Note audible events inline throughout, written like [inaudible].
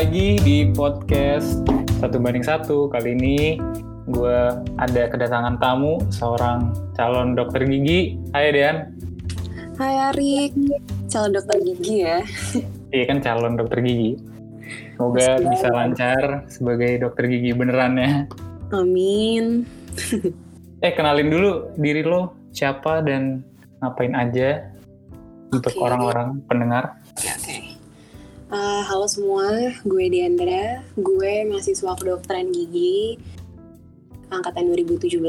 lagi di podcast satu banding satu. Kali ini gue ada kedatangan tamu seorang calon dokter gigi. Hai Dean. Hai Arik, calon dokter gigi ya. Iya kan calon dokter gigi. Semoga bisa lancar sebagai dokter gigi beneran ya. Amin. eh kenalin dulu diri lo siapa dan ngapain aja untuk orang-orang pendengar. Uh, halo semua, gue Diandra. Gue mahasiswa kedokteran gigi angkatan 2017.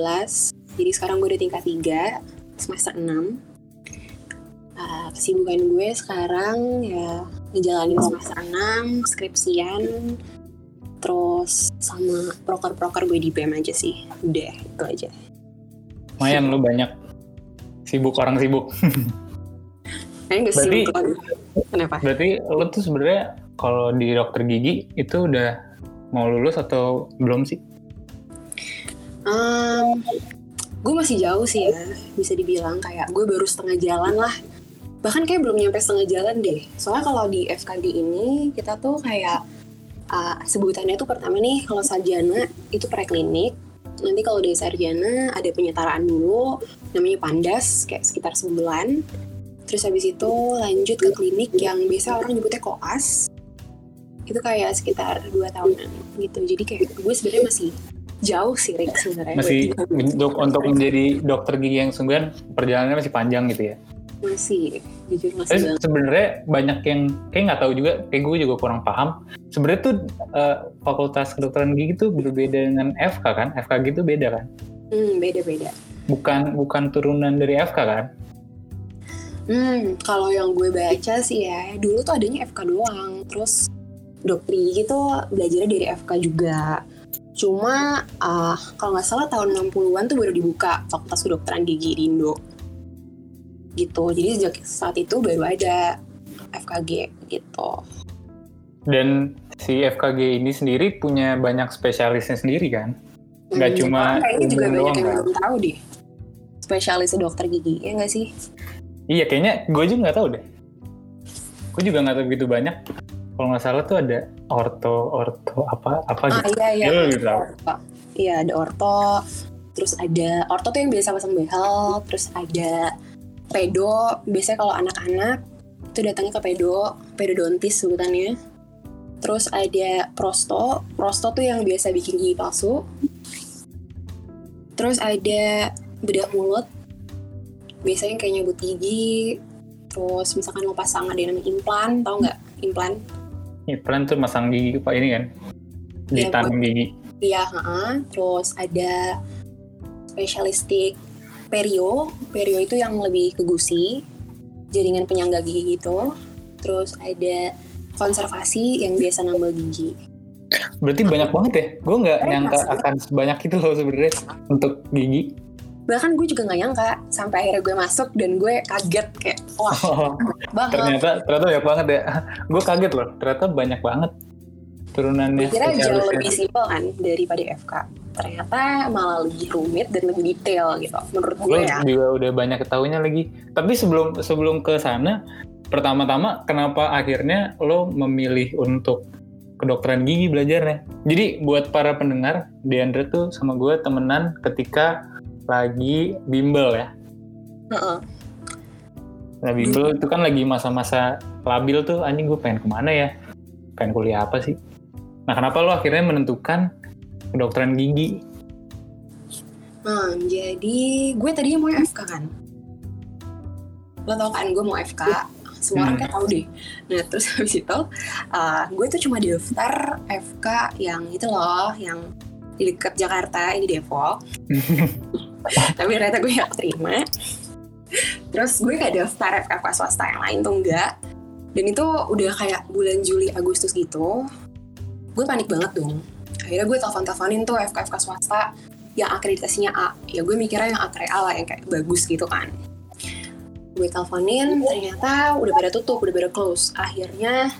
Jadi sekarang gue udah tingkat 3, semester 6. Uh, kesibukan gue sekarang ya ngejalanin semester 6, skripsian, terus sama proker-proker gue di BEM aja sih. Udah, itu aja. Lumayan lo banyak sibuk orang sibuk. [laughs] Kayaknya Berarti- banget. Kenapa? Berarti lo tuh sebenarnya kalau di dokter gigi itu udah mau lulus atau belum sih? Um, gue masih jauh sih ya, bisa dibilang kayak gue baru setengah jalan lah. Bahkan kayak belum nyampe setengah jalan deh. Soalnya kalau di FKG ini kita tuh kayak uh, sebutannya tuh pertama nih kalau sarjana itu preklinik. Nanti kalau dari sarjana ada penyetaraan dulu, namanya pandas kayak sekitar sebulan. Terus habis itu lanjut ke klinik yang biasa orang nyebutnya koas. Itu kayak sekitar dua tahunan gitu. Jadi kayak gue sebenarnya masih jauh sih Rick sebenarnya. Masih untuk untuk menjadi dokter gigi yang sungguhan perjalanannya masih panjang gitu ya. masih jujur masih sebenarnya banyak yang kayak nggak tahu juga, kayak gue juga kurang paham. Sebenarnya tuh eh, fakultas kedokteran gigi tuh berbeda dengan FK kan? FKG itu beda kan? Hmm, beda-beda. Bukan bukan turunan dari FK kan? Hmm, kalau yang gue baca sih ya, dulu tuh adanya FK doang. Terus dokter gigi tuh belajarnya dari FK juga. Cuma ah, kalau nggak salah tahun 60-an tuh baru dibuka Fakultas Kedokteran Gigi di Indo. Gitu. Jadi sejak saat itu baru ada FKG gitu. Dan si FKG ini sendiri punya banyak spesialisnya sendiri kan? Nggak Hmm, cuma kayaknya juga banyak doang, yang kan? belum tahu deh. Spesialis dokter gigi, ya nggak sih? Iya kayaknya gue juga nggak tahu deh. Gue juga nggak tahu begitu banyak. Kalau nggak salah tuh ada orto orto apa apa Ah gitu. iya iya. Ya, lebih tahu. Orto. Iya ada orto. Terus ada orto tuh yang biasa pasang behel. Terus ada pedo. Biasanya kalau anak-anak itu datangnya ke pedo, pedodontis sebutannya. Terus ada prosto. Prosto tuh yang biasa bikin gigi palsu. Terus ada bedah mulut. Biasanya kayak nyabut gigi. Terus misalkan mau pasang ada yang namanya implan, tau nggak? Implan. Implan tuh masang gigi pak ini kan? Iya, Ditanam gigi. Iya, heeh. terus ada spesialistik perio. Perio itu yang lebih ke gusi, jaringan penyangga gigi gitu. Terus ada konservasi yang biasa nambal gigi. Berarti banyak banget ya. Gue nggak nyangka akan sebanyak itu loh sebenarnya untuk gigi. Bahkan gue juga nggak nyangka sampai akhirnya gue masuk dan gue kaget kayak wah [laughs] Oh, banget. ternyata ternyata banyak banget ya. [laughs] Gue kaget loh. Ternyata banyak banget turunannya. Gue kira jauh spesialisnya. lebih simpel kan daripada FK. Ternyata malah lebih rumit dan lebih detail gitu menurut gue Gue ya. juga udah banyak ketahuinya lagi. Tapi sebelum sebelum ke sana, pertama-tama kenapa akhirnya lo memilih untuk kedokteran gigi belajarnya? Jadi buat para pendengar, Deandra tuh sama gue temenan ketika lagi bimbel ya. Heeh. Nah bimbel itu kan lagi masa-masa labil tuh, anjing gue pengen ke mana ya? Pengen kuliah apa sih? Nah kenapa lo akhirnya menentukan kedokteran gigi? Nah, jadi gue tadinya mau FK kan. Lo tau kan gue mau FK. Semua orang Hmm. kayak tau deh. Nah, terus [laughs] habis itu uh, gue tuh cuma daftar FK yang itu loh, yang di dekat Jakarta, ini Depok. [laughs] Tapi ternyata gue gak terima. Terus gue gak daftar FK swasta yang lain tuh enggak. Dan itu udah kayak bulan Juli Agustus gitu. Gue panik banget dong. Akhirnya gue telepon-teleponin tuh FK-FK swasta yang akreditasinya A. Ya gue mikirnya yang akre A lah, yang kayak bagus gitu kan. Gue teleponin, ternyata udah pada tutup, udah pada close. Akhirnya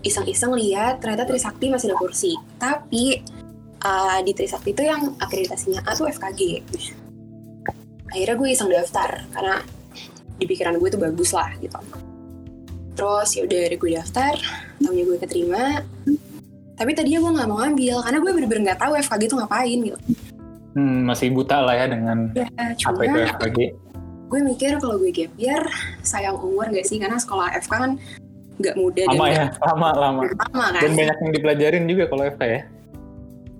iseng-iseng lihat ternyata Trisakti masih ada kursi. Tapi uh, di Trisakti itu yang akreditasinya A tuh FKG. Akhirnya gue iseng daftar karena di pikiran gue tuh bagus lah gitu. Terus ya udah gue daftar, tahunya gue keterima. tapi tadinya gue nggak mau ngambil karena gue bener-bener nggak tahu FKG itu ngapain gitu Hmm, masih buta lah ya dengan ya apa itu FKG. gue mikir kalau gue gap year sayang umur gak sih karena sekolah FK kan nggak mudah Lama dan ya, lama lama. lama kan Dan banyak yang dipelajarin juga kalau FK ya.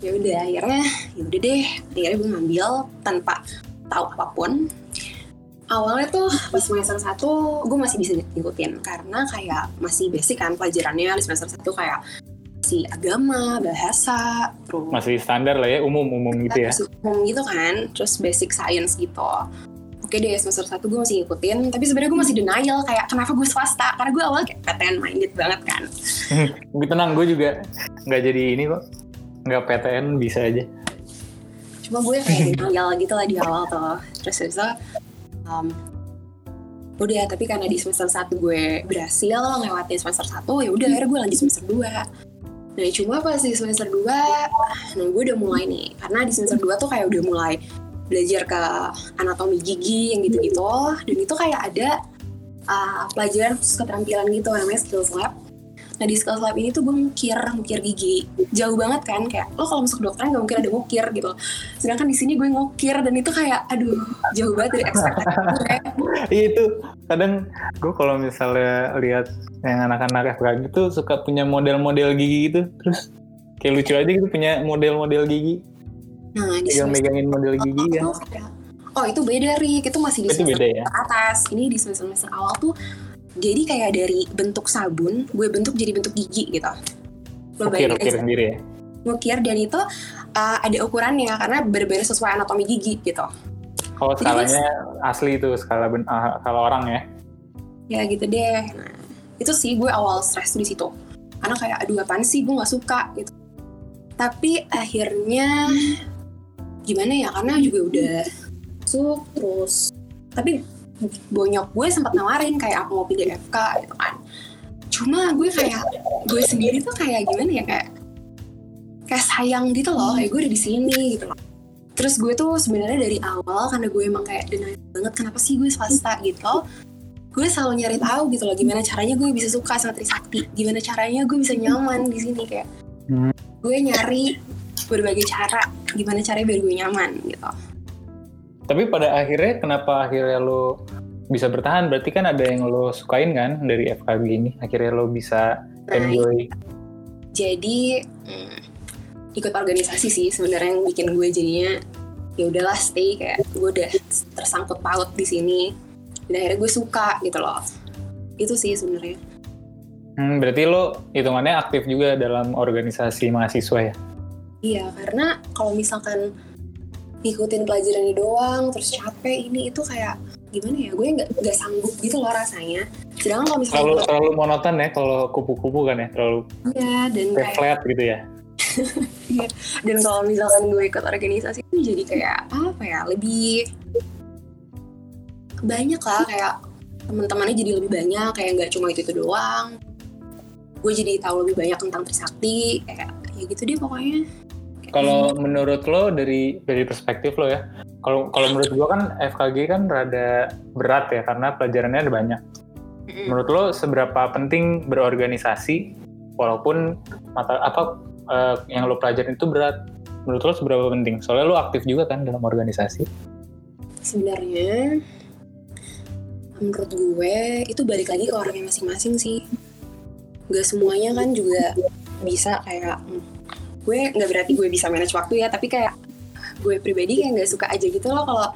Ya udah akhirnya ya udah deh akhirnya gue ngambil tanpa tahu apa pun. Awalnya tuh pas semester satu gue masih bisa ngikutin. Karena kayak masih basic kan pelajarannya di semester satu kayak si agama bahasa terus Masih standar lah ya, umum-umum gitu ya. umum gitu kan terus basic science gitu. Oke deh semester satu gue masih ngikutin tapi sebenarnya gue masih denial kayak kenapa gue swasta? Karena gue awal kayak PTN minded banget kan. [laughs] Tapi tenang, gue juga nggak jadi ini kok. Nggak PTN bisa aja. cuma gue kayak denial gitu lah di awal tuh. Terus itu um, udah tapi karena di semester satu gue berhasil ngelewatin semester satu ya udah akhirnya gue lanjut semester 2 nah cuma pas di semester 2 nah gue udah mulai nih. Karena di semester 2 tuh kayak udah mulai belajar ke anatomi gigi yang gitu-gitu. Dan itu kayak ada uh, pelajaran keterampilan gitu namanya skills lab Nah di skills lab ini tuh gue ngukir, ngukir gigi. Jauh banget kan, kayak lo kalau masuk kedokteran gak mungkin ada ngukir gitu. Sedangkan di sini gue ngukir dan itu kayak aduh jauh banget dari ekspektasi gue Iya itu kadang gue kalau misalnya lihat yang anak-anak FK gitu suka punya model-model gigi gitu terus kayak lucu aja gitu punya model-model gigi. Nah di yang semester megangin model gigi kan awal kayak, Oh itu beda Rik, itu masih di semester beda ya? atas. Ini di semester-semester awal tuh jadi kayak dari bentuk sabun, gue bentuk jadi bentuk gigi gitu. Lo bayangin aja, sendiri ya? Ngukir dan itu uh, ada ukurannya karena berbeda sesuai anatomi gigi gitu. Kalau Jadi skalanya asli itu skala ben, ah, skala orang ya? Ya gitu deh. Nah, itu sih gue awal stres di situ. Karena kayak aduh apaan sih? Gue nggak suka gitu. Tapi akhirnya gimana ya? Karena juga udah masuk terus tapi bonyok gue sempat nawarin kayak aku mau pilih FK gitu kan. Cuma gue kayak gue sendiri tuh kayak gimana ya kayak kayak sayang gitu loh kayak gue udah di sini gitu loh. Terus gue tuh sebenarnya dari awal karena gue emang kayak denial banget kenapa sih gue swasta gitu. Gue selalu nyari tahu gitu loh gimana caranya gue bisa suka sama Trisakti gimana caranya gue bisa nyaman di sini kayak. Hmm. gue nyari berbagai cara gimana caranya biar gue nyaman gitu tapi pada akhirnya kenapa akhirnya lo bisa bertahan? Berarti kan ada yang lo sukain kan dari FKG ini? Akhirnya lo bisa Nah, enjoy. Jadi hmm, ikut organisasi sih sebenarnya yang bikin gue jadinya ya udahlah stay kayak gue udah tersangkut paut di sini. Dan akhirnya gue suka gitu loh. Itu sih sebenarnya. Hmm, berarti lo hitungannya aktif juga dalam organisasi mahasiswa ya? iya karena kalau misalkan ngikutin pelajaran ini doang terus capek ini itu kayak gimana ya gue nggak nggak sanggup gitu loh rasanya sedangkan kalau misalkan Terlalu, gue- terlalu monoton ya kalau kupu-kupu kan ya? Terlalu iya dan kayak kayak flat gitu ya? [laughs] dan kalau misalkan gue ikut organisasi itu jadi kayak apa ya lebih banyak lah kayak teman-temannya jadi lebih banyak kayak nggak cuma itu itu doang gue jadi tahu lebih banyak tentang Trisakti kayak ya gitu deh pokoknya Kalau menurut lo dari dari perspektif lo ya, kalau kalau menurut gua kan FKG kan rada berat ya karena pelajarannya ada banyak. Menurut lo seberapa penting berorganisasi walaupun mata apa eh, yang lo pelajarin itu berat? Menurut lo seberapa penting? Soalnya lo aktif juga kan dalam organisasi. sebenarnya menurut gue itu balik lagi ke orangnya masing-masing sih gak semuanya kan juga bisa kayak hmm, gue nggak berarti gue bisa manage waktu ya tapi kayak gue pribadi kayak nggak suka aja gitu loh kalau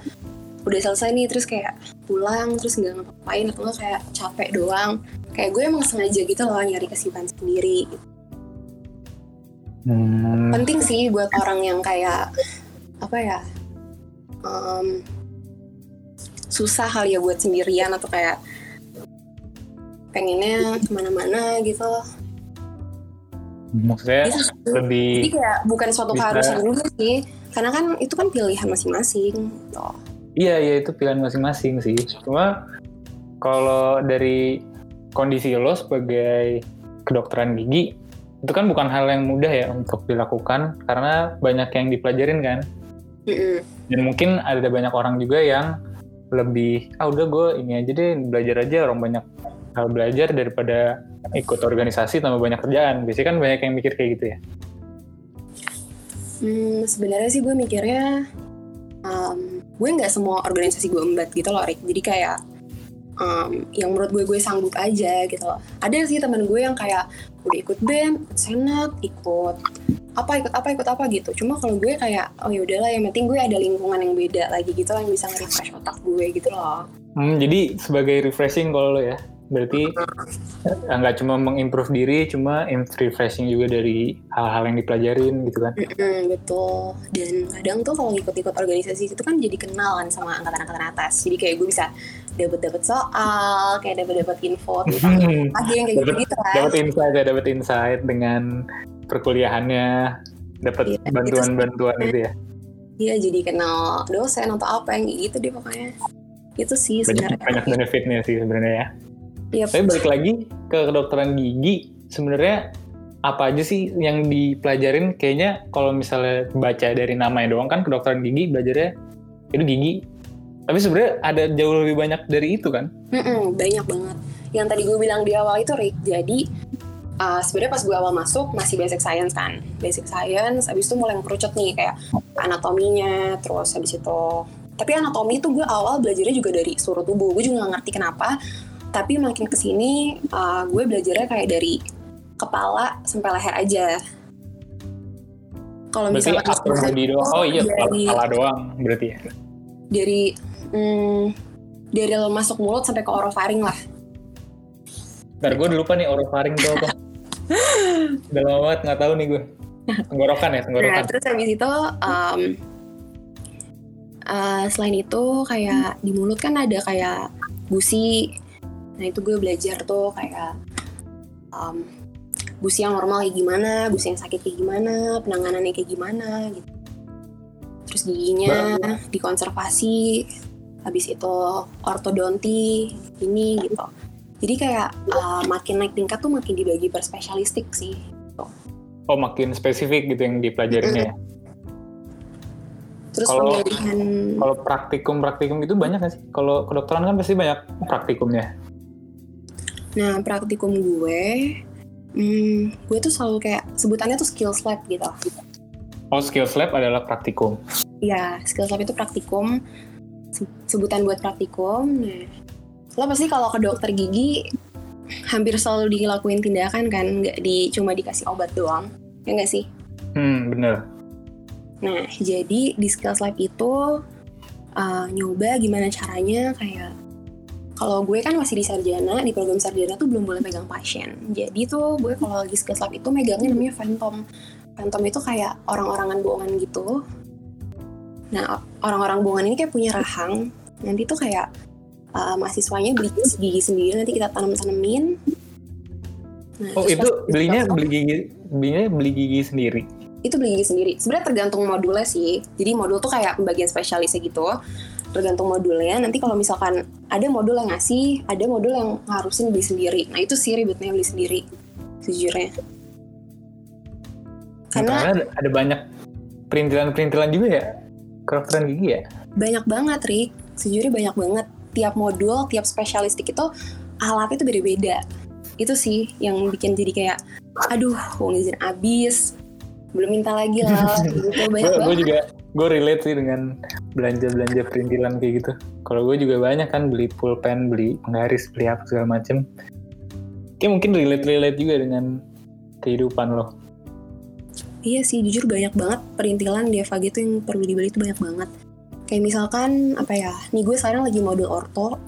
udah selesai nih terus kayak pulang terus nggak ngapain atau nggak kayak capek doang. Kayak gue emang sengaja gitu loh nyari kesibukan sendiri. Hmm, penting sih buat orang yang kayak apa ya em, susah kali ya buat sendirian atau kayak pengennya ke mana-mana gitu maksudnya Itu sih. jadi lebih kayak bukan suatu bisa- keharusan juga sih karena kan itu kan pilihan masing-masing gitu. Iya, iya itu pilihan masing-masing sih. Cuma kalau dari kondisi lo sebagai kedokteran gigi, itu kan bukan hal yang mudah ya untuk dilakukan karena banyak yang dipelajarin kan. Mm-mm. Dan mungkin ada banyak orang juga yang lebih, ah udah gue ini aja deh belajar aja orang banyak hal belajar daripada ikut organisasi tambah banyak kerjaan. Biasanya kan banyak yang mikir kayak gitu ya. Hmm, sebenarnya sih gue mikirnya um, gue nggak semua organisasi gue embat gitu loh Rick. Jadi kayak um, yang menurut gue gue sanggup aja gitu loh. Ada sih teman gue yang kayak udah ikut BEM, ikut senat, ikut apa ikut apa ikut apa gitu. Cuma kalau gue kayak oh ya udahlah yang penting gue ada lingkungan yang beda lagi gitu lah yang bisa nge-refresh otak gue gitu loh. Hmm, jadi sebagai refreshing kalau lo ya. Berarti eh, nggak cuma mengimprove diri, cuma refreshing juga dari hal-hal yang dipelajarin gitu kan? Mm-mm, betul. Dan kadang tuh kalau ngikut-ikut organisasi itu kan jadi kenal kan sama angkatan-angkatan atas. Jadi kayak gue bisa dapat-dapat soal, kayak dapat-dapat info tentang lagi yang kayak gitu-gitu kan. Dapat insight ya, dapat insight dengan perkuliahannya, dapat Iya, bantuan-bantuan itu gitu ya. Iya, jadi kenal dosen atau apa yang gitu deh pokoknya. Itu sih Banyak, sebenarnya. banyak benefitnya sih sebenarnya ya. Iya, Tapi balik lagi ke kedokteran gigi, sebenarnya apa aja sih yang dipelajarin? Kayaknya kalau misalnya baca dari namanya doang kan kedokteran gigi belajarnya itu gigi. Tapi sebenarnya ada jauh lebih banyak dari itu kan? Mm-mm, banyak banget. Yang tadi gue bilang di awal itu Rick. Jadi uh, sebenarnya pas gue awal masuk masih basic science kan. Basic science, abis itu mulai ngerucut nih kayak anatominya, terus habis itu. Tapi anatomi itu gue awal belajarnya juga dari seluruh tubuh. Gue juga gak ngerti kenapa. Tapi makin ke sini uh, gue belajarnya kayak dari kepala sampai leher aja. Kalau misalnya upper body doang. Oh iya, dari, kepala doang berarti ya. dari hmm, dari lo masuk mulut sampai ke orofaring lah. Ntar gue lupa nih orofaring itu apa. [laughs] Udah lama banget nggak tahu nih gue. Tenggorokan ya, Nah, tenggorokan. terus habis itu um, uh, selain itu kayak di mulut kan ada kayak gusi. Nah itu gue belajar tuh kayak um, gusi yang normal kayak gimana, gusi yang sakit kayak gimana, penanganannya kayak gimana gitu. Terus giginya dikonservasi, habis itu ortodonti ini gitu. Jadi kayak uh, makin naik tingkat tuh makin dibagi per spesialistik sih. Oh makin spesifik gitu yang dipelajarinnya ya. Terus Kalau- pemilihan Kalau praktikum-praktikum itu banyak nggak sih? Kalau kedokteran kan pasti banyak praktikumnya. Nah, praktikum gue, hmm, gue tuh selalu kayak sebutannya tuh skills lab gitu. Oh, skills lab adalah praktikum. Ya, skills lab itu praktikum, se- sebutan buat praktikum. Nah, lo pasti kalau ke dokter gigi hampir selalu dilakuin tindakan kan, nggak di cuma dikasih obat doang, ya nggak sih? Hmm, bener. Nah, jadi di skills lab itu uh, nyoba gimana caranya kayak kalau gue kan masih di sarjana, di program sarjana tuh belum boleh pegang pasien. Jadi tuh gue kalau lagi skills lab itu megangnya namanya phantom. Phantom itu kayak orang-orangan bohongan gitu. Nah, orang-orang bohongan ini kayak punya rahang. Nanti tuh kayak uh, mahasiswanya beli gigi sendiri, nanti kita tanam-tanemin. Nah, Oh, itu belinya beli gigi, belinya beli gigi sendiri. itu beli gigi sendiri. Sebenarnya tergantung modulnya sih. Jadi modul tuh kayak pembagian spesialisnya gitu. Tergantung modulnya. Nanti kalau misalkan ada modul yang ngasih, ada modul yang ngarusin beli sendiri. Nah itu sih ribetnya beli sendiri, sejujurnya. Karena Karena ada, ada banyak perintilan-perintilan juga ya. Kedokteran gigi ya. banyak banget, Rick. Sejujurnya banyak banget. Tiap modul, tiap spesialistik itu alatnya tuh beda-beda. Itu sih yang bikin jadi kayak, aduh, uang izin abis, belum minta lagi lah. [laughs] gitu. Banyak Gue banget. juga gue relate sih dengan belanja-belanja perintilan kayak gitu. Kalau gue juga banyak kan beli pulpen, beli penggaris, beli apa segala macem. Kayak mungkin relate-relate juga dengan kehidupan lo. Iya sih, jujur banyak banget perintilan di FAG itu yang perlu dibeli itu banyak banget. Kayak misalkan, apa ya, nih gue sekarang lagi modul orto,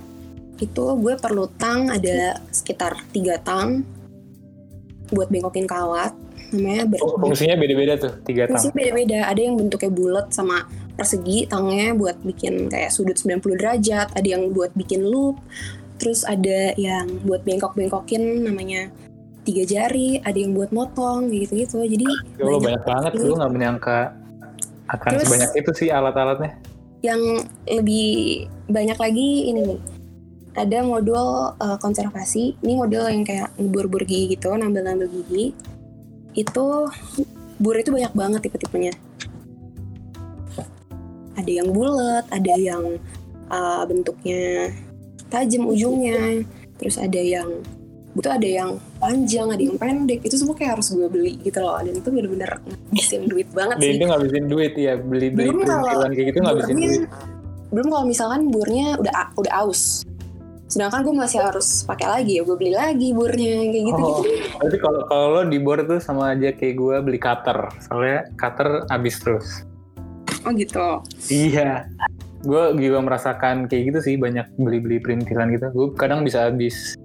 itu gue perlu tang ada sekitar 3 tang buat bengkokin kawat, namanya ber Oh, Fungsinya beda-beda tuh, tiga Fungsi tahun. beda-beda, ada yang bentuknya bulat sama persegi, tangnya buat bikin kayak sudut 90 derajat, ada yang buat bikin loop, terus ada yang buat bengkok-bengkokin namanya tiga jari, ada yang buat motong, gitu-gitu. Jadi Ya Allah, banyak banget. Gue nggak menyangka akan Terus- sebanyak itu sih alat-alatnya. yang lebih banyak lagi ini nih ada modul uh, konservasi ini modul yang kayak ngebur-bur gigi gitu nambel-nambel gigi itu bur itu banyak banget tipe-tipenya ada yang bulat ada yang uh, bentuknya tajam ujungnya. Terus ada yang itu ada yang panjang ada yang pendek. Itu semua kayak harus gue beli gitu loh. Dan itu bener-bener ngabisin duit banget sih. itu ngabisin duit ya beli beli Belum kalau kayak gitu ngabisin duit. belum kalau misalkan burnya udah udah aus. Sedangkan gue masih harus pakai lagi ya. Gue beli lagi burnya kayak gitu Oh, gitu berarti kalau kalau lo di board tuh sama aja kayak gue beli cutter. Soalnya cutter habis terus. Oh gitu Iya. Gue juga merasakan kayak gitu sih banyak beli-beli perintilan gitu. Gue kadang bisa habis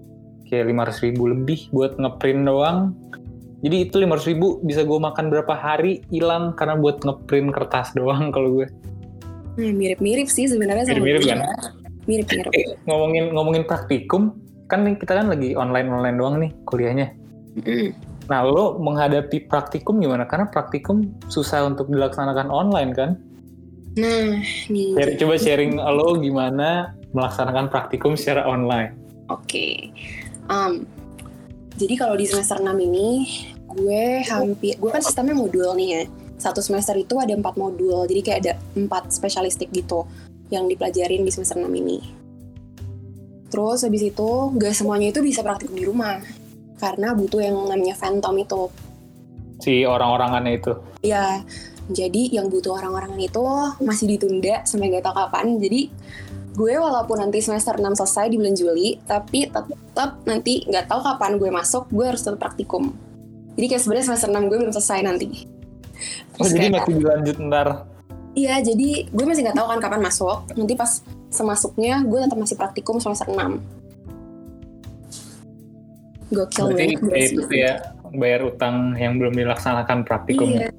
kayak 500 ribu lebih buat ngeprint doang. Jadi itu 500 ribu bisa gue makan berapa hari hilang karena buat ngeprint kertas doang [laughs] kalau gue. nah, mirip-mirip sih sebenarnya sama Mirip-mirip kan? mirip-mirip Eh, ngomongin ngomongin praktikum, kan nih kita kan lagi online online doang nih kuliahnya. Mm. Nah, lo menghadapi praktikum gimana? Karena praktikum susah untuk dilaksanakan online kan? Nah nih Share- Coba sharing lo gimana melaksanakan praktikum secara online. Oke. Um, jadi kalau di semester 6 ini gue hampir gue kan sistemnya modul nih ya. Satu semester itu ada empat modul, jadi kayak ada empat spesialistik gitu yang dipelajarin di semester 6 ini. Terus habis itu gak semuanya itu bisa praktikum di rumah karena butuh yang namanya phantom itu. Si orang-orangannya itu. Ya, jadi yang butuh orang-orangan itu masih ditunda sampai gak tau kapan. Jadi gue walaupun nanti semester 6 selesai di bulan Juli, tapi tetap nanti nggak tahu kapan gue masuk, gue harus tetap praktikum. Jadi kayak sebenarnya semester 6 gue belum selesai nanti. Oh, Terus jadi kayak- masih dilanjut ntar. Iya, jadi gue masih nggak tahu kan kapan masuk. Nanti pas semasuknya gue tetap masih praktikum semester 6. Gokil Berarti banget itu ya bayar utang yang belum dilaksanakan praktikum. Iya.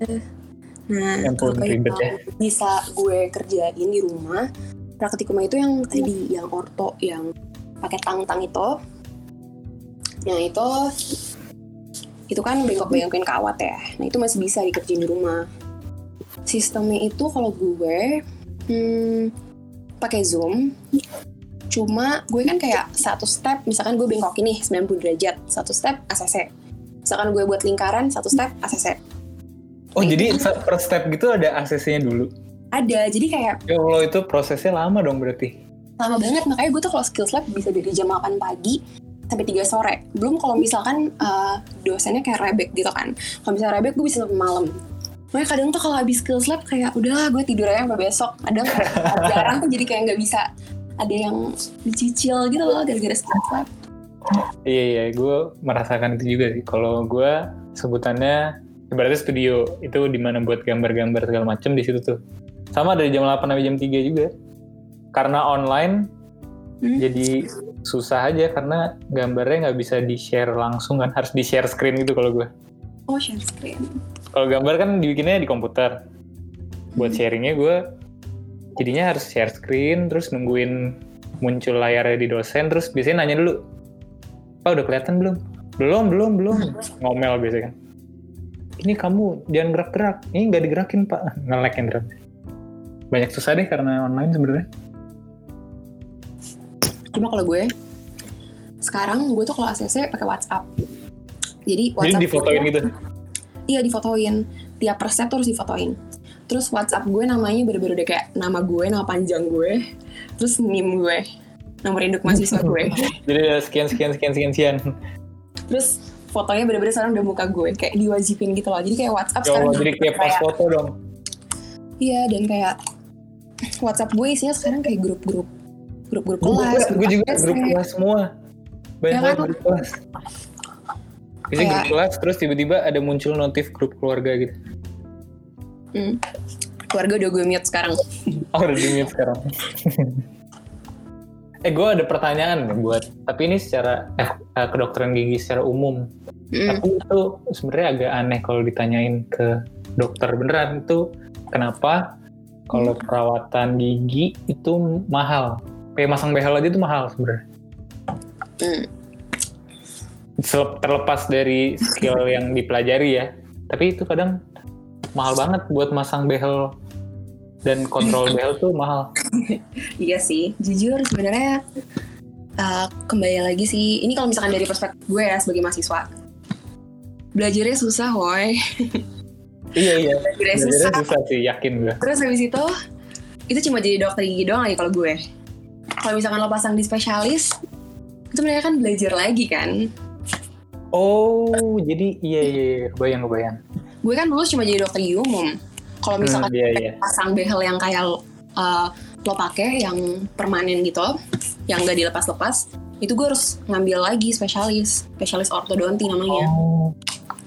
Nah, Ya ampun, kalau ribet yang bisa gue kerjain di rumah, praktikum itu yang tadi, yang orto, yang pakai tang-tang itu. Yang itu, itu kan bengkok-bengkokin kawat ya. Nah, itu masih bisa dikerjain di rumah. Sistemnya itu kalau gue hmm, pakai Zoom, cuma gue kan kayak satu step, misalkan gue bengkok ini 90 derajat, satu step ACC. Misalkan gue buat lingkaran, satu step ACC. Oh, jadi per step gitu ada ACC-nya dulu. Ada, jadi kayak Ya Allah, itu prosesnya lama dong berarti. lama banget makanya gue tuh kalau skills lab bisa dari jam 8 pagi sampai 3 sore. Belum kalau misalkan uh, dosennya kayak rebek gitu kan. Kalau misalnya rebek gue bisa sampai malam. Makanya kadang tuh kalau habis skills lab kayak udahlah gue tidur aja sampai besok. Kadang [laughs] jarang tuh jadi kayak nggak bisa. Ada yang dicicil gitu loh gara-gara skills lab. Iya iya, gue merasakan itu juga sih. Kalau gue sebutannya ibaratnya studio itu di mana buat gambar-gambar segala macem di situ tuh. Sama dari jam 8 sampai jam 3 juga. Karena online Hmm. jadi susah aja karena gambarnya nggak bisa di-share langsung kan, harus di-share screen gitu kalau gue. oh share screen Kalau gambar kan dibikinnya di komputer. Buat sharingnya gue jadinya harus share screen terus nungguin muncul layarnya di dosen terus biasanya nanya dulu Pak udah kelihatan belum? Belum, belum, belum. [laughs] Ngomel biasanya kan. Ini kamu jangan gerak-gerak. Ini nggak digerakin pak. [laughs] Ngelek yang gerak. Banyak susah deh karena online sebenarnya. cuma kalau gue sekarang gue tuh kalau ACC pakai WhatsApp jadi Jadi WhatsApp difotoin gue- gitu. Iya difotoin. Tiap resep tuh harus difotoin. Terus WhatsApp gue namanya bener-bener udah kayak nama gue, nama panjang gue, terus NIM gue, nomor induk mahasiswa gue. [laughs] Jadi sekian, sekian, sekian, sekian, sekian. terus fotonya bener-bener sekarang udah muka gue, kayak diwajibin gitu loh. Jadi kayak WhatsApp Ya sekarang Allah, jadi kayak pas foto dong. Iya dan kayak WhatsApp gue isinya sekarang kayak grup-grup grup-grup Gue kelas. gue juga ACC. grup kelas semua. Banyak Ya kan? banget grup kelas. Biasanya grup kelas terus tiba-tiba ada muncul notif grup keluarga gitu. Hmm. Keluarga udah gue mute sekarang. Oh udah di mute sekarang. [laughs] eh gue ada pertanyaan nih buat, tapi ini secara eh, eh, kedokteran gigi secara umum. Hmm. Tapi itu sebenarnya agak aneh kalau ditanyain ke dokter beneran itu kenapa kalau perawatan gigi itu mahal? Kayak masang behel aja itu mahal sebenarnya. Selep- Terlepas dari skill yang dipelajari ya, tapi itu kadang mahal banget buat masang behel dan kontrol [laughs] behel tuh mahal. Iya sih, jujur sebenarnya uh, kembali lagi sih. Ini kalau misalkan dari perspektif gue ya sebagai mahasiswa, belajarnya susah, woi. Iya iya. Belajarnya Belajarnya susah. susah sih, yakin gue. Terus habis itu, itu cuma jadi dokter gigi doang lagi kalau gue. Kalau misalkan lo pasang di spesialis, itu mereka kan belajar lagi kan Oh, jadi iya iya, iya. kebayang kebayang. gue kan dulu cuma jadi dokter gigi umum kalau misalkan Hmm, iya iya. pasang behel yang kayak uh, lo pakai yang permanen gitu yang gak dilepas-lepas itu gue harus ngambil lagi spesialis spesialis ortodonti namanya Oh.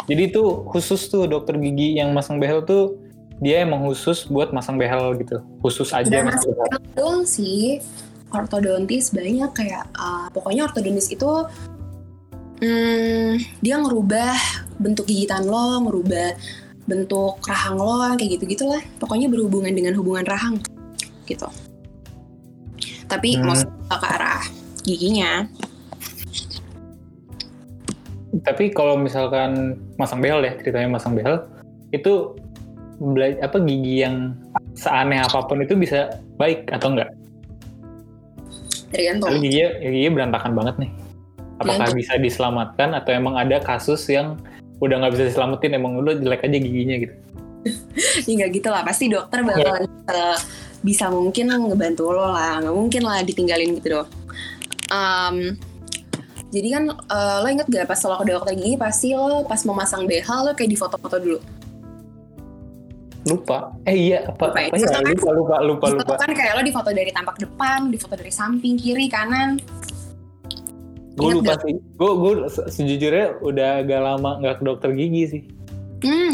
Jadi itu khusus tuh dokter gigi yang masang behel tuh dia emang khusus buat masang behel gitu. Khusus aja Dan masang behel. doang sih ortodontis banyak kayak uh, pokoknya ortodontis itu hmm, dia ngerubah bentuk gigitan lo ngerubah bentuk rahang lo kayak gitu gitulah pokoknya berhubungan dengan hubungan rahang gitu tapi Hmm. maksudnya ke arah giginya Tapi kalau misalkan masang behel ya, ceritanya masang behel, itu apa gigi yang seaneh apa pun itu bisa baik atau enggak? tergantung Tapi giginya, ya berantakan banget nih. Apakah bisa diselamatkan atau emang ada kasus yang udah nggak bisa diselamatin emang udah jelek aja giginya gitu? [laughs] ya nggak gitu lah pasti dokter bakalan eh, bisa mungkin ngebantu lo lah nggak mungkin lah ditinggalin gitu dong Em, jadi kan eh, lo inget gak pas lo ke dokter gigi pasti lo pas mau masang behel lo kayak di foto-foto dulu Lupa. Eh iya apa? Lupa ya? apa ya? Lupa lupa lupa Di lupa. foto kan kayak lo di foto dari tampak depan di foto dari samping kiri kanan Gue lupa sih. Gue gue se- sejujurnya udah agak lama nggak ke dokter gigi sih. hmm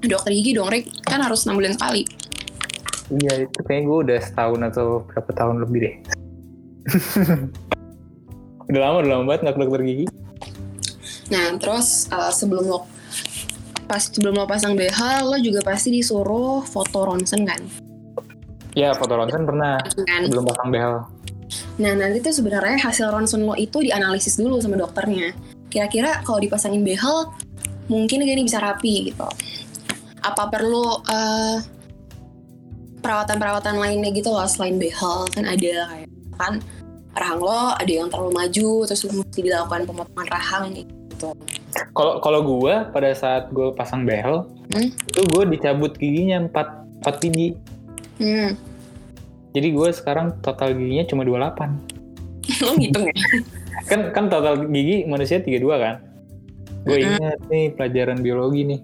dokter gigi dong Rick kan harus enam bulan sekali Iya itu kayaknya gue udah setahun atau berapa tahun lebih deh. [laughs] udah lama udah lama banget nggak ke dokter gigi. nah terus eh, sebelum lo pas sebelum lo pasang behel lo juga pasti disuruh foto ronsen kan Ya foto ronsen pernah kan sebelum pasang behel. Nah nanti tuh sebenarnya hasil ronsen lo itu dianalisis dulu sama dokternya. Kira-kira kalau dipasangin behel mungkin gini bisa rapi gitu. Apa perlu eh, perawatan-perawatan lainnya gitu loh selain behel kan ada kayak kan rahang lo ada yang terlalu maju terus mesti dilakukan pemotongan rahang gitu. Kalau kalau gue pada saat gue pasang behel Hmm? itu gue dicabut giginya 4 4 gigi. Hmm, Jadi gue sekarang total giginya cuma 28. [laughs] lo ngitung ya? Kan kan total gigi manusia 32 kan? Gue ingat nih pelajaran biologi nih.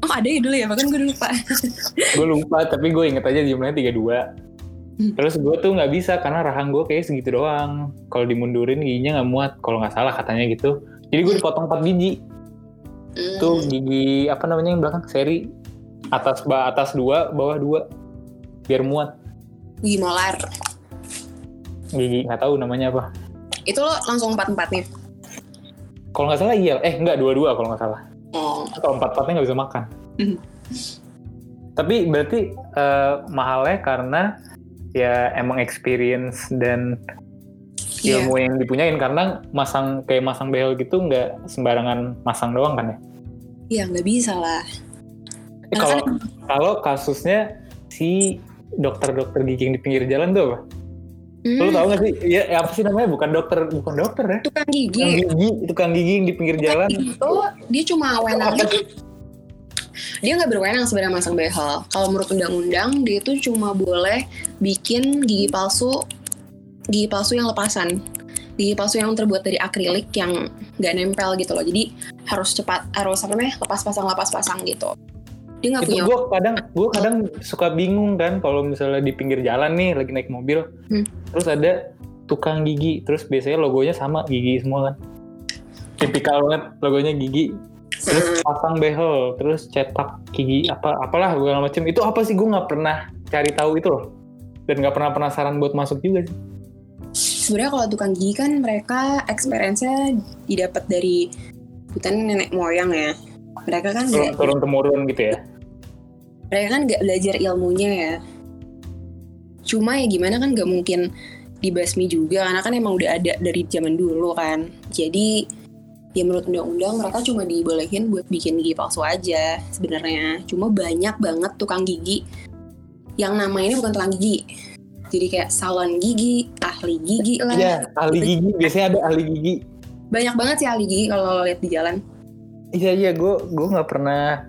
Oh ada ya dulu ya, bahkan gue lupa. [laughs] gue lupa tapi gue inget aja jumlahnya 32 Hmm. terus gue tuh nggak bisa karena rahang gue kayak segitu doang kalau dimundurin giginya nggak muat kalau nggak salah katanya gitu jadi gue dipotong 4 biji Hmm, tuh gigi apa namanya yang belakang seri atas atas dua bawah dua biar muat molar. gigi nggak tahu namanya apa Itu lo langsung empat-empatnya. kalau nggak salah iya eh nggak dua-dua kalau nggak salah Oh, kalau empat empatnya nggak bisa makan Mhm. tapi berarti eh, mahalnya karena ya emang experience dan iya. ilmu yang dipunyain karena masang kayak masang behel gitu nggak sembarangan masang doang kan ya Iya nggak bisa lah. Eh, kalau kalau kasusnya si dokter-dokter gigi yang di pinggir jalan tuh apa? Hmm, Lu tau gak sih? Ya, ya apa sih namanya? Bukan dokter, bukan dokter ya? tukang Tukang gigi. gigi, tukang gigi yang di pinggir jalan. Itu dia cuma wenangnya [laughs] dia nggak berwenang sebenarnya masang behel. Kalau menurut undang-undang dia itu cuma boleh bikin gigi palsu, gigi palsu yang lepasan, gigi palsu yang terbuat dari akrilik yang nggak nempel gitu loh. Jadi harus cepat, harus apa namanya lepas pasang lepas pasang gitu. Dia Itu punya. gue kadang, gue kadang suka bingung kan kalau misalnya di pinggir jalan nih lagi naik mobil, Hmm. terus ada tukang gigi, terus biasanya logonya sama gigi semua kan. Tipikal banget logonya gigi. Terus Hmm, pasang behel, terus cetak gigi apa apalah segala macam. Itu apa sih? Gue nggak pernah cari tahu itu loh. Dan nggak pernah penasaran buat masuk juga sih. sebenarnya kalau tukang gigi kan mereka experience-nya didapat dari hutan nenek moyang ya. Mereka kan Turun, turun temurun gitu ya. mereka kan nggak belajar ilmunya ya. Cuma ya gimana kan nggak mungkin dibasmi juga karena kan emang udah ada dari zaman dulu kan. Jadi ya menurut undang-undang mereka cuma dibolehin buat bikin gigi palsu aja sebenarnya. Cuma banyak banget tukang gigi yang namanya ini bukan tukang gigi. Jadi kayak salon gigi ahli gigi. Lah Iya, ahli gigi. Biasanya ada ahli gigi. banyak banget sih ahli gigi kalau lihat di jalan Iya iya, gue gue nggak pernah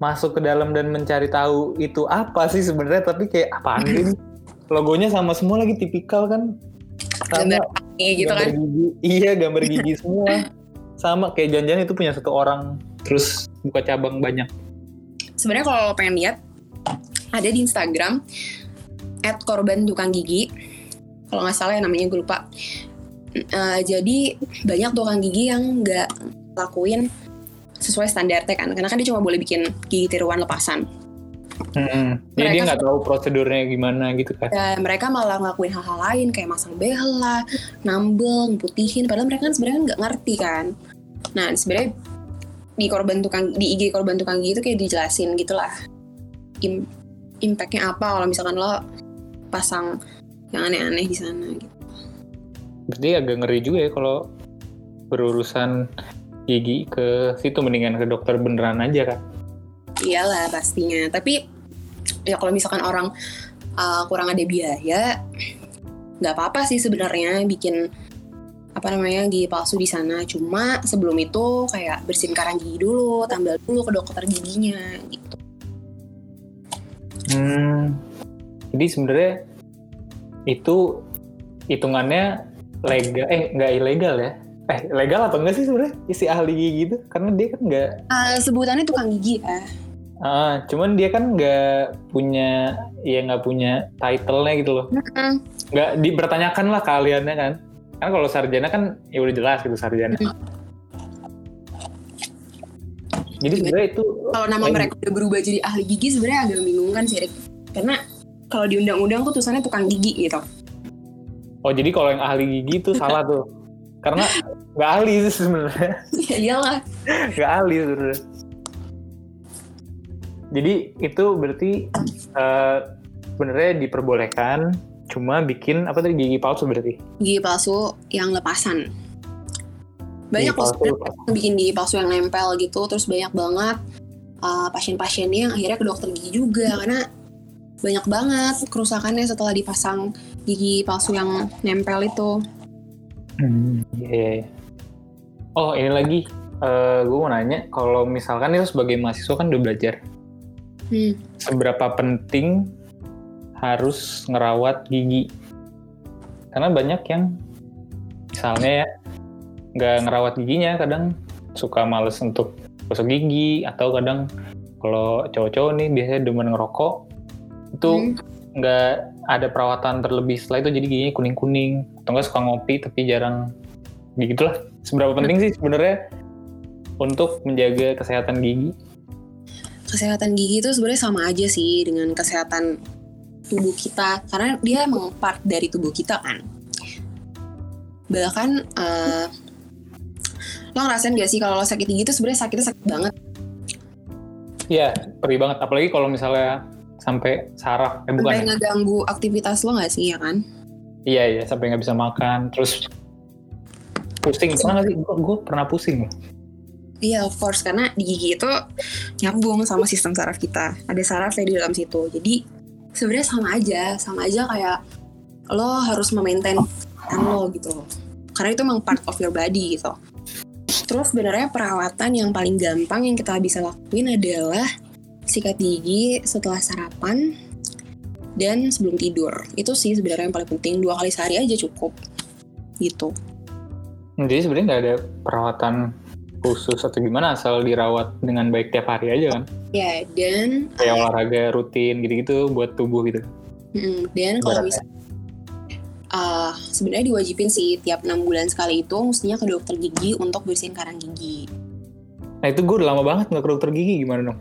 masuk ke dalam dan mencari tahu itu apa sih sebenarnya, tapi kayak apaan sih? ini? [laughs] Logonya sama semua lagi tipikal kan. Sama gambar gigi gitu gambar kan gigi. Iya, gambar gigi semua. Sama kayak janjian itu punya satu orang terus buka cabang banyak. sebenarnya kalau lo pengen lihat ada di Instagram at korban tukang gigi kalau nggak salah ya namanya gue lupa Eh, jadi banyak tukang gigi yang nggak lakuin sesuai standarnya kan karena kan dia cuma boleh bikin gigi tiruan lepasan Hmm. Jadi dia nggak tahu prosedurnya gimana gitu kan. dan mereka malah ngelakuin hal-hal lain kayak masang behel lah nambel putihin padahal mereka kan sebenarnya nggak ngerti kan nah sebenarnya di korban tukang di IG korban tukang gigi itu kayak dijelasin gitulah Im, impactnya apa kalau misalkan lo pasang yang aneh-aneh di sana gitu. Berarti agak ngeri juga ya kalau berurusan gigi ke situ mendingan ke dokter beneran aja kan. iyalah pastinya tapi ya kalau misalkan orang uh, kurang ada biaya nggak apa-apa sih sebenarnya bikin apa namanya gigi palsu di sana cuma sebelum itu kayak bersihin karang gigi dulu tambal dulu ke dokter giginya gitu Hmm. Jadi sebenarnya itu hitungannya legal eh nggak ilegal ya? Eh legal atau enggak sih sebenarnya isi ahli gigi gitu? Karena dia kan nggak Ah, sebutannya tukang gigi ya Ah, cuman dia kan nggak punya, ya nggak punya title-nya gitu loh. Nggak dipertanyakan lah kaliannya kan. Kan kalau sarjana kan ya udah jelas gitu sarjana. Jadi sebenarnya itu kalau nama Lagi. mereka udah berubah jadi ahli gigi sebenarnya agak membingungkan sih karena kalau di undang-undang tuh tulisannya tukang gigi gitu oh jadi kalau yang ahli gigi itu salah tuh. Karena nggak ahli sih sebenarnya, ya iyalah. Nggak ahli sebenarnya. Jadi itu berarti eh, sebenarnya diperbolehkan, cuma bikin apa tadi gigi palsu berarti. gigi palsu yang lepasan. Banyak loh yang bikin gigi palsu yang nempel gitu terus banyak banget uh, pasien-pasiennya yang akhirnya ke dokter gigi juga karena banyak banget kerusakannya setelah dipasang gigi palsu yang nempel itu Hmm, iya, iya, iya. Oh, ini lagi. gue mau nanya, kalau misalkan itu sebagai mahasiswa kan udah belajar, hmm. seberapa penting harus ngerawat gigi? Karena banyak yang misalnya ya, nggak ngerawat giginya, kadang suka males untuk gosok gigi, atau kadang kalau cowok-cowok nih biasanya demen ngerokok, itu Hmm. nggak ada perawatan terlebih setelah itu jadi giginya kuning-kuning atau nggak suka ngopi tapi jarang. Begitulah seberapa penting sih sebenarnya untuk menjaga kesehatan gigi? Kesehatan gigi itu sebenarnya sama aja sih dengan kesehatan tubuh kita karena dia emang part dari tubuh kita kan. Bahkan eh, lo ngerasain gak sih kalau lo sakit gigi itu sebenarnya sakitnya sakit banget? Iya perih banget. Apalagi kalau misalnya sampai saraf eh bukan sampai ya? ngeganggu aktivitas lo gak sih ya kan iya iya sampai nggak bisa makan terus pusing pernah sih gue, pernah pusing loh Iya, of course. Karena di gigi itu nyambung sama sistem saraf kita. Ada sarafnya di dalam situ. Jadi, sebenarnya sama aja. Sama aja kayak lo harus memaintain lo gitu. Karena itu emang part of your body gitu. Terus sebenarnya perawatan yang paling gampang yang kita bisa lakuin adalah sikat gigi setelah sarapan dan sebelum tidur. Itu sih sebenarnya yang paling penting. Dua kali sehari aja cukup. Gitu. jadi sebenarnya nggak ada perawatan khusus atau gimana asal dirawat dengan baik tiap hari aja kan Ya, dan kayak olahraga rutin gitu-gitu buat tubuh gitu dan kalau Ibaratnya. misalnya uh, sebenarnya diwajibin sih tiap enam bulan sekali itu mestinya ke dokter gigi untuk bersihin karang gigi. Nah itu gue udah lama banget nggak ke dokter gigi gimana dong?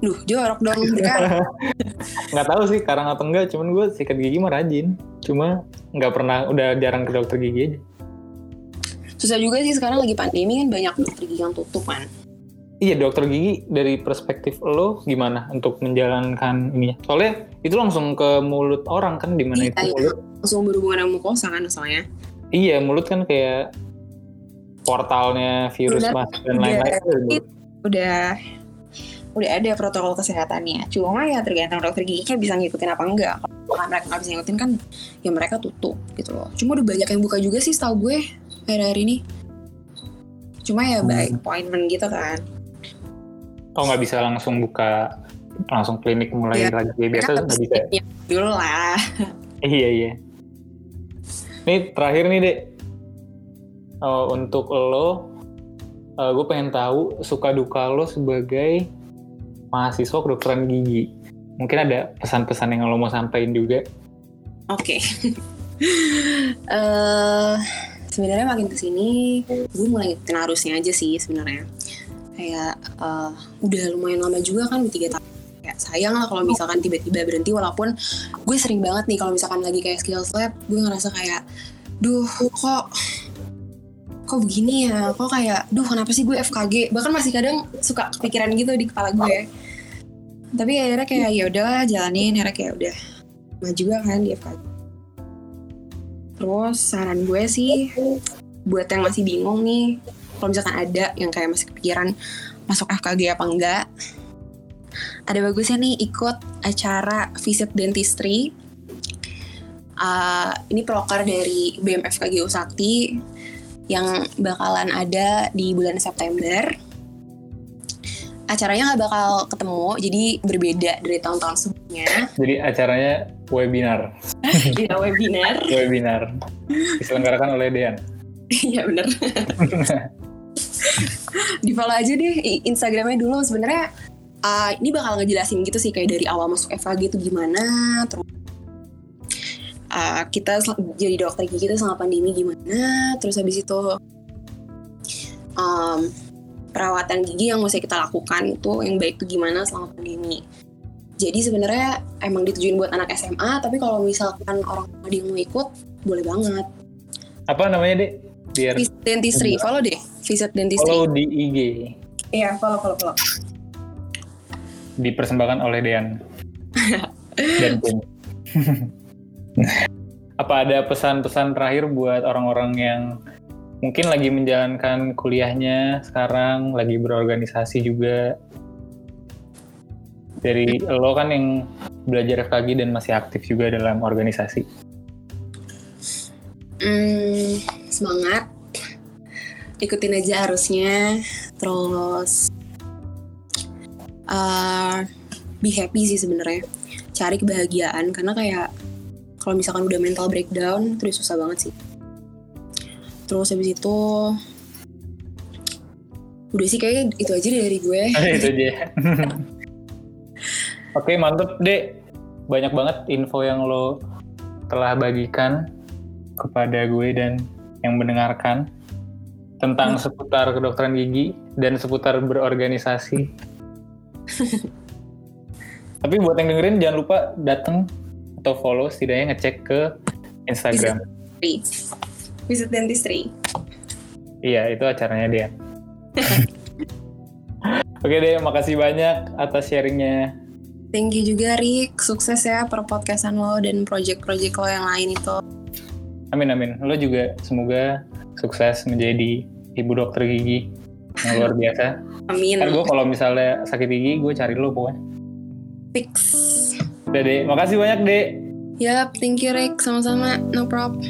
Duh, jorok dong [laughs] mereka. Nggak tahu sih karang atau enggak, cuman gue sikat gigi mah rajin. Cuma nggak pernah, udah jarang ke dokter gigi aja. Susah juga sih sekarang lagi pandemi kan banyak dokter gigi yang tutup kan. Iya dokter gigi dari perspektif lo gimana untuk menjalankan ininya? Soalnya itu langsung ke mulut orang kan, di mana Iya, itu iya. mulut. Langsung berhubungan sama mukosa kan soalnya. Iya mulut kan kayak portalnya virus Udah- mas dan lain-lain. dari mulut. Udah udah ada protokol kesehatannya. Cuma ya tergantung dokter giginya bisa ngikutin apa enggak. Kalau mereka nggak bisa ngikutin kan ya mereka tutup gitu loh. Cuma udah banyak yang buka juga sih setahu gue akhir-akhir ini. Cuma ya by Hmm. appointment gitu kan. Oh nggak bisa langsung buka langsung klinik mulai Iya. lagi biasa nggak bisa. Ya, dulu lah. [laughs] Iya iya. Nih terakhir nih dek, oh, untuk lo, uh, gue pengen tahu suka duka lo sebagai mahasiswa kedokteran gigi. Mungkin ada pesan-pesan yang lo mau sampaikan juga. Oke. Okay. [laughs] uh, sebenarnya makin ke sini, gue mulai ngikutin arusnya aja sih sebenarnya. Kayak uh, udah lumayan lama juga kan, tiga tahun kayak sayang lah kalau misalkan tiba-tiba berhenti walaupun gue sering banget nih kalau misalkan lagi kayak skills lab gue ngerasa kayak duh kok kok begini ya? Kok kayak duh kenapa sih gue FKG bahkan masih kadang suka kepikiran gitu di kepala gue. Tapi akhirnya kayak ya udahlah jalanin. Akhirnya kayak udah maju juga kan di FKG terus saran gue sih buat yang masih bingung nih kalau misalkan ada yang kayak masih kepikiran masuk FKG apa enggak ada bagusnya nih ikut acara visit dentistry. Uh, ini proker dari BMFKG Usakti yang bakalan ada di bulan September. Acaranya nggak bakal ketemu, jadi berbeda dari tahun-tahun sebelumnya. Jadi acaranya webinar. [laughs] Iya webinar. webinar. Diselenggarakan oleh Dean. Iya bener. [laughs] Di follow aja deh Instagramnya dulu sebenarnya uh, ini bakal ngejelasin gitu sih kayak dari awal masuk FKG itu gimana, terus uh, kita jadi dokter gigi kita selama pandemi gimana? Terus habis itu um, perawatan gigi yang mesti kita lakukan itu yang baik itu gimana selama pandemi? Jadi sebenarnya emang ditujuin buat anak SMA tapi kalau misalkan orang ada yang mau ikut boleh banget. Apa namanya deh biar visit dentistry. Follow deh visit dentistry. Follow di IG iya follow follow follow. Dipersembahkan oleh Dean. [laughs] Dan [laughs] apa ada pesan-pesan terakhir buat orang-orang yang mungkin lagi menjalankan kuliahnya sekarang, lagi berorganisasi juga? Dari lo kan yang belajar FKG dan masih aktif juga dalam organisasi. Hmm, semangat. Ikutin aja arusnya. Terus uh, be happy sih sebenarnya. Cari kebahagiaan karena kayak kalau misalkan udah mental breakdown itu susah banget sih terus habis itu udah sih kayak itu aja dari gue [laughs] itu aja [laughs] oke mantep deh banyak banget info yang lo telah bagikan kepada gue dan yang mendengarkan tentang hmm. seputar kedokteran gigi dan seputar berorganisasi. [laughs] Tapi buat yang dengerin jangan lupa datang atau follow setidaknya ngecek ke Instagram. Visit, Visit Dentistry. Iya, itu acaranya dia. [laughs] Oke deh, makasih banyak atas sharingnya. Thank you juga Rick, sukses ya per podcastan lo dan project-project lo yang lain itu. Amin amin, lo juga semoga sukses menjadi ibu dokter gigi yang luar biasa. [laughs] Amin. Kan gue kalau misalnya sakit gigi, gue cari lo pokoknya. Fix. Udah deh, makasih banyak dek. Yap, thank you Rick, sama-sama, no problem.